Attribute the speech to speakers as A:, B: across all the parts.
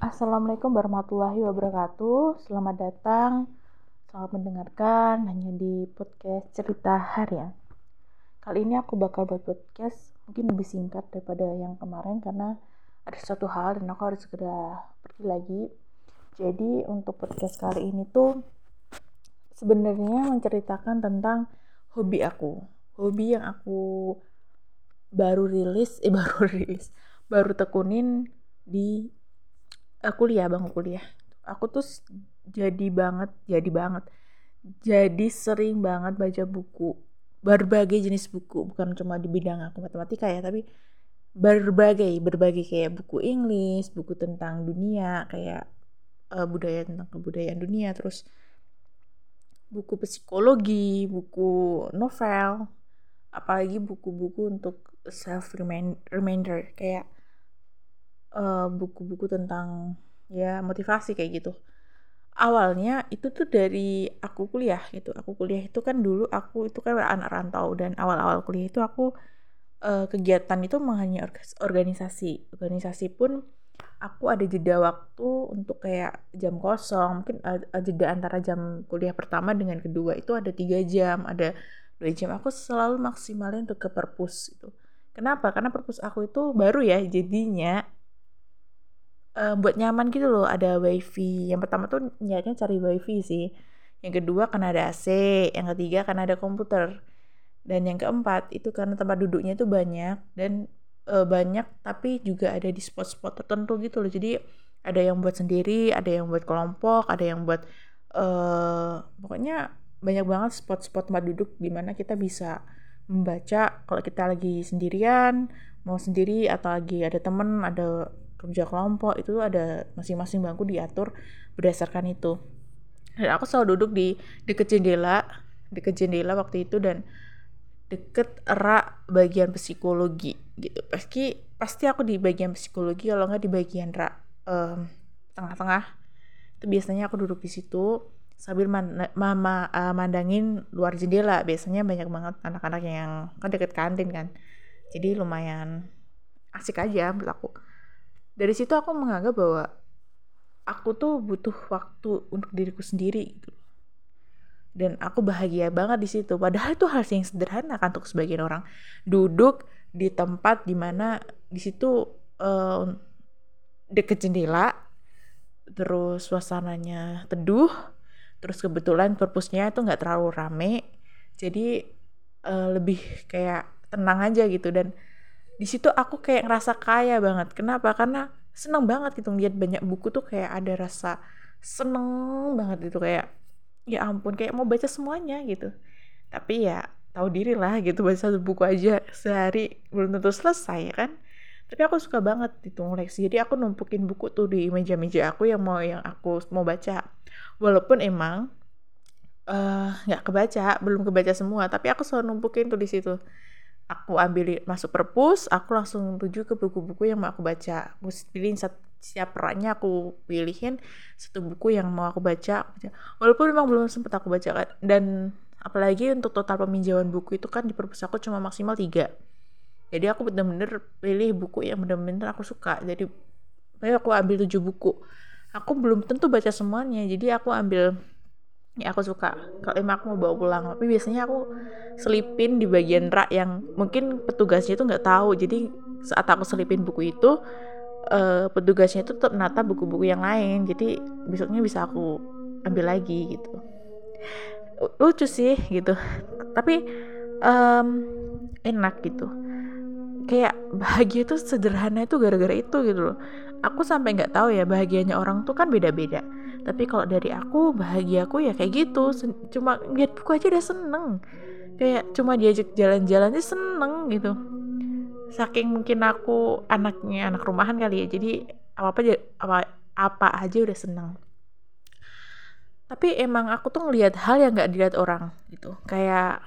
A: Assalamualaikum warahmatullahi wabarakatuh. Selamat datang, selamat mendengarkan hanya di podcast cerita harian. Kali ini aku bakal buat podcast mungkin lebih singkat daripada yang kemarin karena ada satu hal dan aku harus segera pergi lagi. Jadi untuk podcast kali ini tuh sebenarnya menceritakan tentang hobi aku. Hobi yang aku baru rilis, eh baru rilis, baru tekunin di uh, kuliah bang kuliah. Aku tuh jadi banget jadi banget. Jadi sering banget baca buku. Berbagai jenis buku bukan cuma di bidang aku matematika ya tapi berbagai berbagai kayak buku Inggris buku tentang dunia kayak uh, budaya tentang kebudayaan dunia terus buku psikologi buku novel apalagi buku-buku untuk self reminder kayak Eh, buku-buku uh, tentang ya motivasi kayak gitu. Awalnya itu tuh dari aku kuliah gitu. Aku kuliah itu kan dulu aku itu kan anak rantau dan awal-awal kuliah itu aku uh, kegiatan itu hanya organisasi. Organisasi pun aku ada jeda waktu untuk kayak jam kosong. Mungkin uh, jeda antara jam kuliah pertama dengan kedua itu ada tiga jam ada dua jam. Aku selalu maksimalin untuk ke perpus itu kenapa? Karena perpus aku itu baru ya jadinya uh, buat nyaman gitu loh ada wifi. Yang pertama tuh niatnya cari wifi sih. Yang kedua karena ada AC yang ketiga karena ada komputer. Dan yang keempat itu karena tempat duduknya itu banyak dan uh, banyak tapi juga ada di spot-spot tertentu gitu loh. Jadi ada yang buat sendiri ada yang buat kelompok ada yang buat uh, pokoknya banyak banget spot-spot tempat duduk di mana kita bisa membaca kalau kita lagi sendirian mau sendiri atau lagi ada temen ada kerja kelompok itu ada masing-masing bangku diatur berdasarkan itu. Dan aku selalu duduk di deket jendela deket jendela waktu itu dan deket rak bagian psikologi gitu. Pasti pasti aku di bagian psikologi kalau nggak di bagian rak um, tengah-tengah. Itu biasanya aku duduk di situ sambil man mama uh, mandangin luar jendela. Biasanya banyak banget anak-anak yang kan deket kantin kan. Jadi lumayan asik aja menurut aku dari situ aku menganggap bahwa aku tuh butuh waktu untuk diriku sendiri gitu. Dan aku bahagia banget di situ. Padahal itu hal yang sederhana kan untuk sebagian orang. Duduk di tempat di mana di situ uh, deket jendela terus suasananya teduh terus kebetulan perpusnya itu nggak terlalu rame. Jadi uh, lebih kayak tenang aja gitu. Dan di situ aku kayak ngerasa kaya banget. Kenapa? Karena seneng banget gitu ngeliat banyak buku tuh kayak ada rasa seneng banget gitu kayak ya ampun kayak mau baca semuanya gitu. Tapi ya tahu diri lah gitu baca satu buku aja sehari belum tentu selesai ya kan? Tapi aku suka banget itu koleksi jadi aku numpukin buku tuh di meja-meja aku yang mau yang aku mau baca. Walaupun emang eh, nggak uh, kebaca belum kebaca semua tapi aku selalu numpukin tuh di situ aku ambil masuk perpus aku langsung tuju ke buku-buku yang mau aku baca. Aku pilih setiap perannya aku pilihin satu buku yang mau aku baca, walaupun memang belum sempat aku baca kan dan apalagi untuk total peminjaman buku itu kan di perpus aku cuma maksimal tiga. Jadi aku bener-bener pilih buku yang bener-bener aku suka. Jadi aku ambil tujuh buku. Aku belum tentu baca semuanya jadi aku ambil ya aku suka. Kalau emang aku mau bawa pulang. Tapi biasanya aku selipin di bagian rak yang mungkin petugasnya itu nggak tahu. Jadi saat aku selipin buku itu uh, petugasnya itu tetap nata buku-buku yang lain. Jadi besoknya bisa aku ambil lagi gitu. Lucu sih gitu. Tapi um, enak gitu. Kayak bahagia itu sederhana itu gara-gara itu gitu loh. Aku sampai nggak tahu ya bahagianya orang tuh kan beda-beda tapi kalau dari aku bahagiaku ya kayak gitu. Cuma lihat buku aja udah seneng. Kayak cuma diajak jalan-jalan aja seneng gitu. Saking mungkin aku anaknya anak rumahan kali ya jadi apa apa apa apa aja udah seneng. Tapi emang aku tuh ngelihat hal yang nggak dilihat orang gitu. Kayak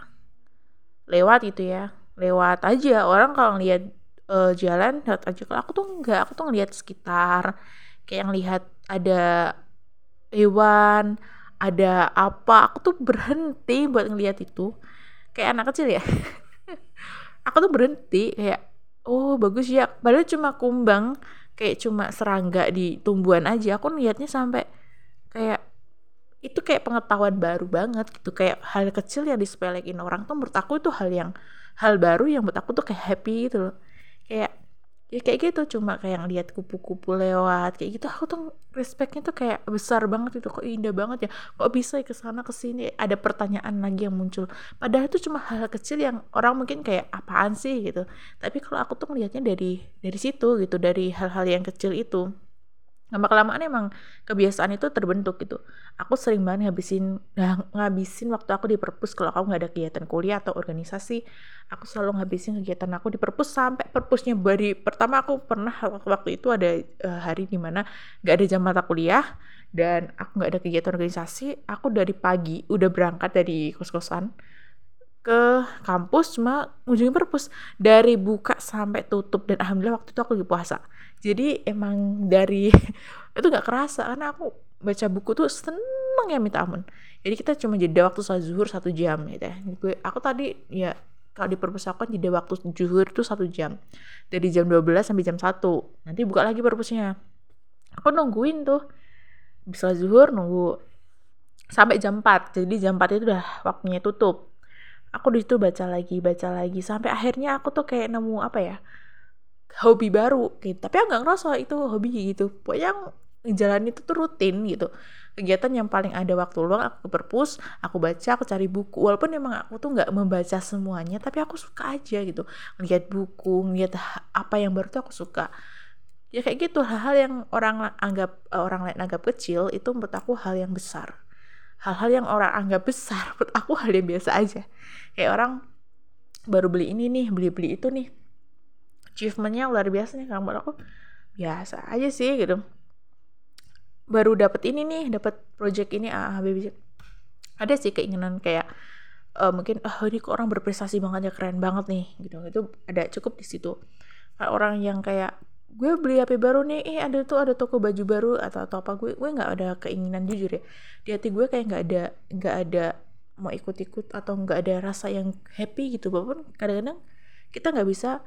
A: lewat gitu ya. Lewat aja. Orang kalau ngelihat uh, jalan lewat aja. Kalau aku tuh nggak. Aku tuh ngelihat sekitar. Kayak ngelihat ada hewan ada apa. Aku tuh berhenti buat ngeliat itu. Kayak anak kecil ya. Aku tuh berhenti kayak oh bagus ya. Padahal cuma kumbang kayak cuma serangga di tumbuhan aja. Aku lihatnya sampai kayak itu kayak pengetahuan baru banget gitu. Kayak hal kecil yang disepelekin orang tuh menurut aku itu hal yang hal baru yang menurut aku tuh kayak happy gitu loh. Kayak ya kayak gitu cuma kayak ngeliat kupu-kupu lewat kayak gitu. Aku tuh respectnya tuh kayak besar banget itu kok indah banget ya. Kok bisa ya ke sana ke sini ada pertanyaan lagi yang muncul. Padahal itu cuma hal, kecil yang orang mungkin kayak apaan sih? gitu. Tapi kalau aku tuh ngelihatnya dari dari situ gitu dari hal-hal yang kecil itu lama kelamaan emang kebiasaan itu terbentuk gitu. Aku sering banget ngabisin nah, ngabisin waktu aku di perpus. Kalau aku nggak ada kegiatan kuliah atau organisasi aku selalu ngabisin kegiatan aku di perpus sampai perpusnya. Dari pertama aku pernah waktu itu ada uh, hari di mana nggak ada jam mata kuliah dan aku nggak ada kegiatan organisasi aku dari pagi udah berangkat dari kos-kosan ke kampus cuma ujungnya perpus. Dari buka sampai tutup dan alhamdulillah waktu itu aku lagi puasa jadi emang dari itu nggak kerasa karena aku baca buku tuh seneng ya minta ampun. Jadi kita cuma jeda waktu saat zuhur satu jam gitu ya. Gue aku tadi ya kalau di perpustakaan jeda waktu zuhur itu satu jam. Dari jam 12 sampai jam 1 nanti buka lagi perpusnya. Aku nungguin tuh bisa zuhur nunggu sampai jam 4 jadi jam 4 itu udah waktunya tutup. Aku di situ baca lagi baca lagi. Sampai akhirnya aku tuh kayak nemu apa ya hobi baru gitu. Tapi aku nggak ngerasa itu hobi gitu. Pokoknya jalan itu tuh rutin gitu. Kegiatan yang paling ada waktu luang aku perpus aku baca aku cari buku. Walaupun emang aku tuh nggak membaca semuanya tapi aku suka aja gitu. Lihat buku lihat apa yang baru tuh aku suka. Ya kayak gitu hal-hal yang orang anggap orang lain anggap kecil itu menurut aku hal yang besar. Hal-hal yang orang anggap besar menurut aku hal yang biasa aja. Kayak orang baru beli ini nih beli-beli itu nih achievementnya luar biasa nih kamu aku biasa aja sih gitu. Baru dapat ini nih dapat project ini ah baby ada sih keinginan kayak uh, mungkin ah oh, ini kok orang berprestasi banget ya keren banget nih gitu. Itu ada cukup di situ. Orang yang kayak gue beli HP baru nih eh ada tuh ada toko baju baru atau atau apa gue gue nggak ada keinginan jujur ya. Di hati gue kayak nggak ada nggak ada mau ikut-ikut atau nggak ada rasa yang happy gitu. Walaupun kadang-kadang kita nggak bisa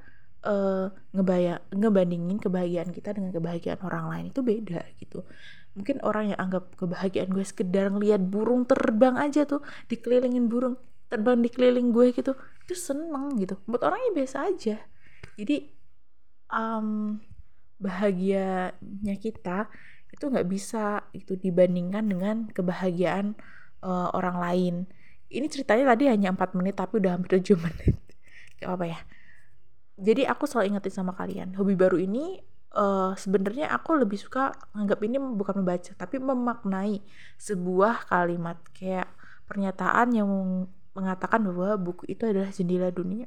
A: uh, ngebaya ngebandingin kebahagiaan kita dengan kebahagiaan orang lain itu beda gitu. Mungkin orang yang anggap kebahagiaan gue sekedar ngelihat burung terbang aja tuh dikelilingin burung terbang dikeliling gue gitu itu seneng gitu. Buat orangnya biasa aja. Jadi um, bahagianya kita itu nggak bisa itu dibandingkan dengan kebahagiaan uh, orang lain. Ini ceritanya tadi hanya empat menit tapi udah hampir tujuh menit. Gak apa ya jadi aku selalu ingetin sama kalian hobi baru ini uh, sebenarnya aku lebih suka anggap ini bukan membaca tapi memaknai sebuah kalimat. Kayak pernyataan yang mengatakan bahwa buku itu adalah jendela dunia.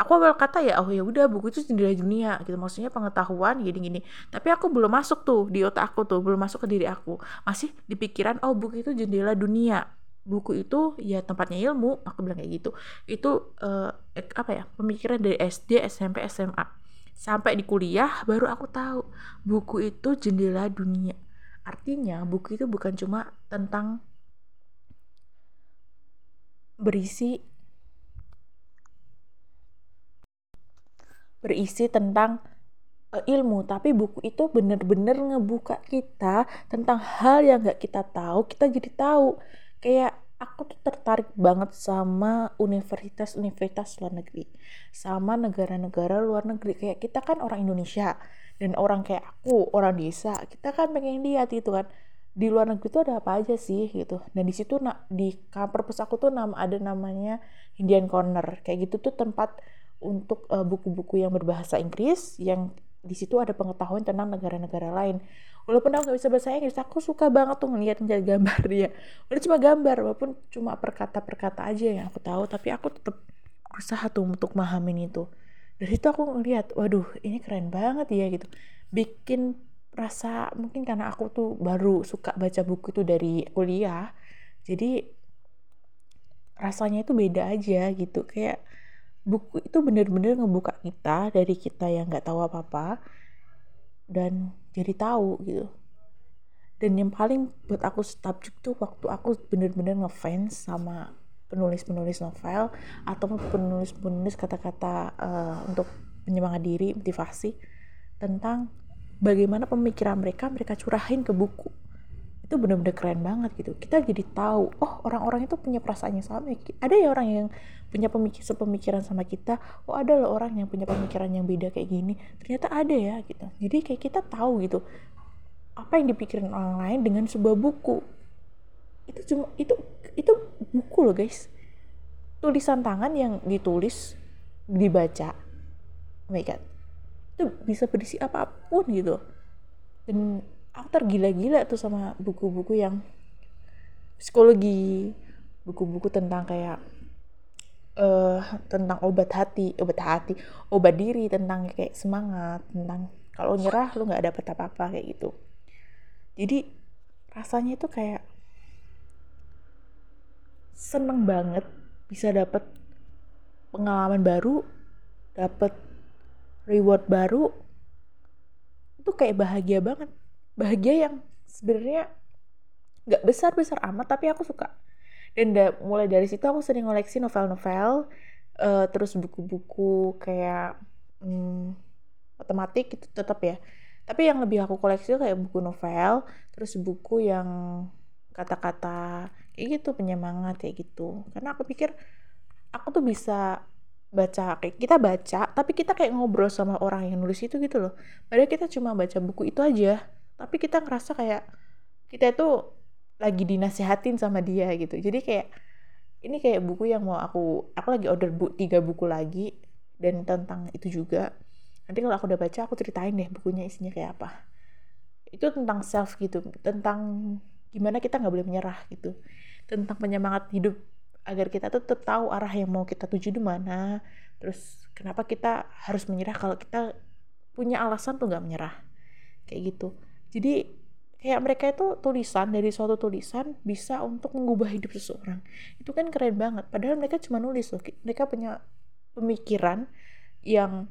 A: Aku awal kata ya oh ya udah buku itu jendela dunia gitu. Maksudnya pengetahuan gini gini tapi aku belum masuk tuh di otak aku tuh belum masuk ke diri aku. Masih di pikiran oh buku itu jendela dunia buku itu ya tempatnya ilmu. Aku bilang kayak gitu. Itu uh, apa ya pemikiran dari SD SMP SMA sampai di kuliah baru aku tahu buku itu jendela dunia. Artinya buku itu bukan cuma tentang berisi berisi tentang uh, ilmu tapi buku itu bener-bener ngebuka kita tentang hal yang gak kita tahu kita jadi tahu kayak aku tuh tertarik banget sama universitas-universitas luar negeri sama negara-negara luar negeri. Kayak kita kan orang Indonesia dan orang kayak aku orang desa kita kan pengen lihat itu kan. Di luar negeri itu ada apa aja sih gitu. Dan di situ nak di kamar pus aku tuh nama ada namanya Indian Corner. Kayak gitu tuh tempat untuk uh, buku-buku yang berbahasa Inggris yang di situ ada pengetahuan tentang negara-negara lain. Walaupun aku nggak bisa bahasa Inggris, aku suka banget tuh ngeliat ngeliat gambar dia. Udah cuma gambar, walaupun cuma perkata-perkata aja yang aku tahu, tapi aku tetap berusaha tuh untuk mahamin itu. Dari situ aku ngeliat, waduh ini keren banget ya gitu. Bikin rasa mungkin karena aku tuh baru suka baca buku itu dari kuliah, jadi rasanya itu beda aja gitu kayak buku itu bener-bener ngebuka kita dari kita yang nggak tahu apa-apa dan jadi tahu gitu. Dan yang paling buat aku takjub tuh waktu aku bener-bener ngefans sama penulis-penulis novel atau penulis-penulis kata-kata uh, untuk penyemangat diri motivasi tentang bagaimana pemikiran mereka mereka curahin ke buku itu bener-bener keren banget gitu. Kita jadi tahu oh orang-orang itu punya perasaan yang sama ada ya orang yang punya pemikir sepemikiran sama kita oh ada loh orang yang punya pemikiran yang beda kayak gini. Ternyata ada ya gitu. Jadi kayak kita tahu gitu apa yang dipikirin orang lain dengan sebuah buku. Itu cuma itu itu buku loh guys. Tulisan tangan yang ditulis dibaca oh my god. Itu bisa berisi apa pun gitu. Dan aku tergila-gila tuh sama buku-buku yang psikologi buku-buku tentang kayak uh, tentang obat hati obat hati obat diri tentang kayak semangat tentang kalau nyerah lu nggak dapet apa-apa kayak gitu. Jadi rasanya itu kayak seneng banget bisa dapet pengalaman baru dapet reward baru itu kayak bahagia banget bahagia yang sebenarnya nggak besar besar amat tapi aku suka. Dan da mulai dari situ aku sering ngoleksi novel-novel uh, terus buku-buku kayak hmm, matematik itu tetap ya. Tapi yang lebih aku koleksi kayak buku novel terus buku yang kata-kata kayak gitu penyemangat kayak gitu. Karena aku pikir aku tuh bisa baca kayak kita baca tapi kita kayak ngobrol sama orang yang nulis itu gitu loh. Padahal kita cuma baca buku itu aja tapi kita ngerasa kayak kita itu lagi dinasehatin sama dia gitu. Jadi kayak ini kayak buku yang mau aku aku lagi order bu tiga buku lagi dan tentang itu juga. Nanti kalau aku udah baca aku ceritain deh bukunya isinya kayak apa. Itu tentang self gitu tentang gimana kita nggak boleh menyerah gitu. Tentang penyemangat hidup agar kita tetap tahu arah yang mau kita tuju di mana. Terus kenapa kita harus menyerah kalau kita punya alasan tuh nggak menyerah. Kayak gitu jadi kayak mereka itu tulisan dari suatu tulisan bisa untuk mengubah hidup seseorang. Itu kan keren banget. Padahal mereka cuma nulis loh mereka punya pemikiran yang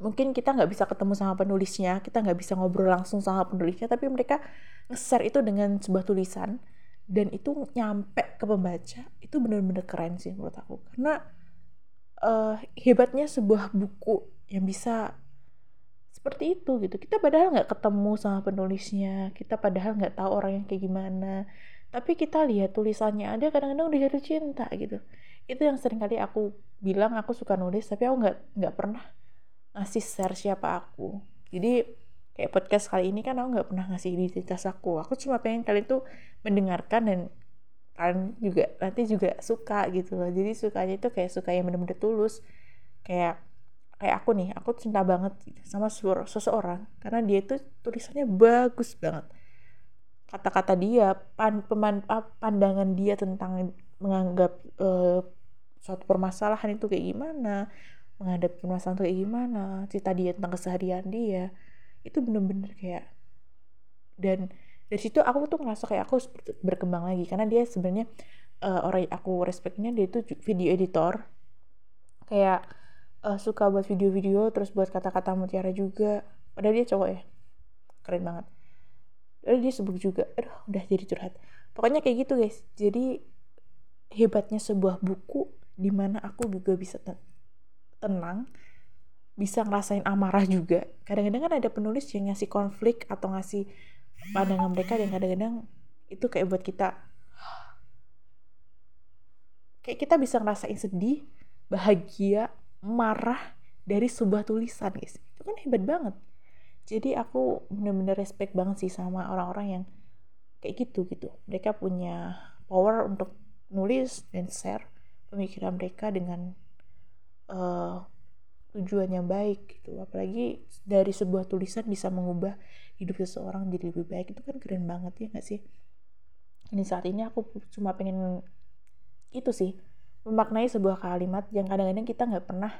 A: mungkin kita nggak bisa ketemu sama penulisnya kita nggak bisa ngobrol langsung sama penulisnya tapi mereka nge-share itu dengan sebuah tulisan dan itu nyampe ke pembaca itu bener-bener keren sih menurut aku. Karena uh, hebatnya sebuah buku yang bisa seperti itu gitu. Kita padahal nggak ketemu sama penulisnya kita padahal nggak tahu orang yang kayak gimana. Tapi kita lihat tulisannya ada kadang-kadang udah jatuh cinta gitu. Itu yang sering kali aku bilang aku suka nulis tapi aku nggak nggak pernah ngasih share siapa aku. Jadi kayak podcast kali ini kan aku nggak pernah ngasih identitas aku. Aku cuma pengen kalian tuh mendengarkan dan kalian juga nanti juga suka gitu loh. Jadi sukanya itu kayak suka yang bener-bener tulus. Kayak kayak aku nih aku cinta banget sama seseorang. Karena dia itu tulisannya bagus banget. Kata-kata dia pan, peman, pandangan dia tentang menganggap uh, suatu permasalahan itu kayak gimana menghadapi permasalahan itu kayak gimana cerita dia tentang keseharian dia itu bener-bener kayak dan dari situ aku tuh ngerasa kayak aku berkembang lagi. Karena dia sebenarnya uh, orang aku respectnya dia itu video editor. Kayak uh, suka buat video-video terus buat kata-kata mutiara juga. Padahal dia cowok ya. Keren banget. Padahal dia sebut juga. Aduh udah jadi curhat. Pokoknya kayak gitu guys. Jadi hebatnya sebuah buku di mana aku juga bisa tenang bisa ngerasain amarah juga. Kadang-kadang kan ada penulis yang ngasih konflik atau ngasih pandangan mereka dan kadang-kadang itu kayak buat kita kayak kita bisa ngerasain sedih bahagia marah dari sebuah tulisan guys. Itu kan hebat banget. Jadi aku bener-bener respect banget sih sama orang-orang yang kayak gitu gitu. Mereka punya power untuk nulis dan share pemikiran mereka dengan uh, tujuan yang baik gitu. Apalagi dari sebuah tulisan bisa mengubah hidup seseorang jadi lebih baik. Itu kan keren banget ya gak sih? Ini saat ini aku cuma pengen itu sih memaknai sebuah kalimat yang kadang-kadang kita nggak pernah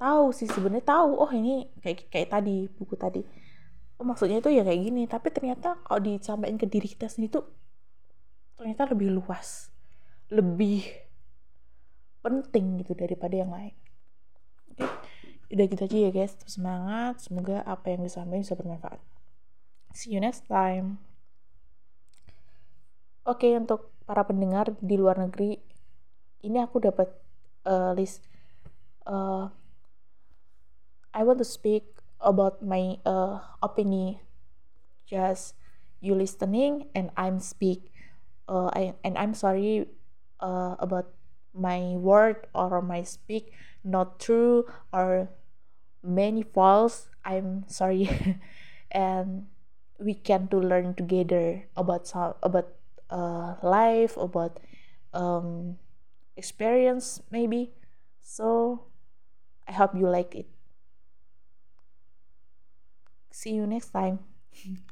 A: tahu sih sebenarnya tahu oh ini kayak kayak tadi buku tadi. Oh maksudnya itu ya kayak gini tapi ternyata kalau disampaikan ke diri kita sendiri tuh ternyata lebih luas lebih penting gitu daripada yang lain. Oke udah gitu aja ya guys Terus semangat semoga apa yang disampaikan bisa bermanfaat. See you next time. Oke untuk para pendengar di luar negeri ini aku dapat uh, list uh, I want to speak about my uh, opinion just you listening and i'm speak uh, I, and i'm sorry uh, about my word or my speak not true or many false. I'm sorry. And we can to learn together about some about uh, life about um, experience maybe. So i hope you like it. See you next time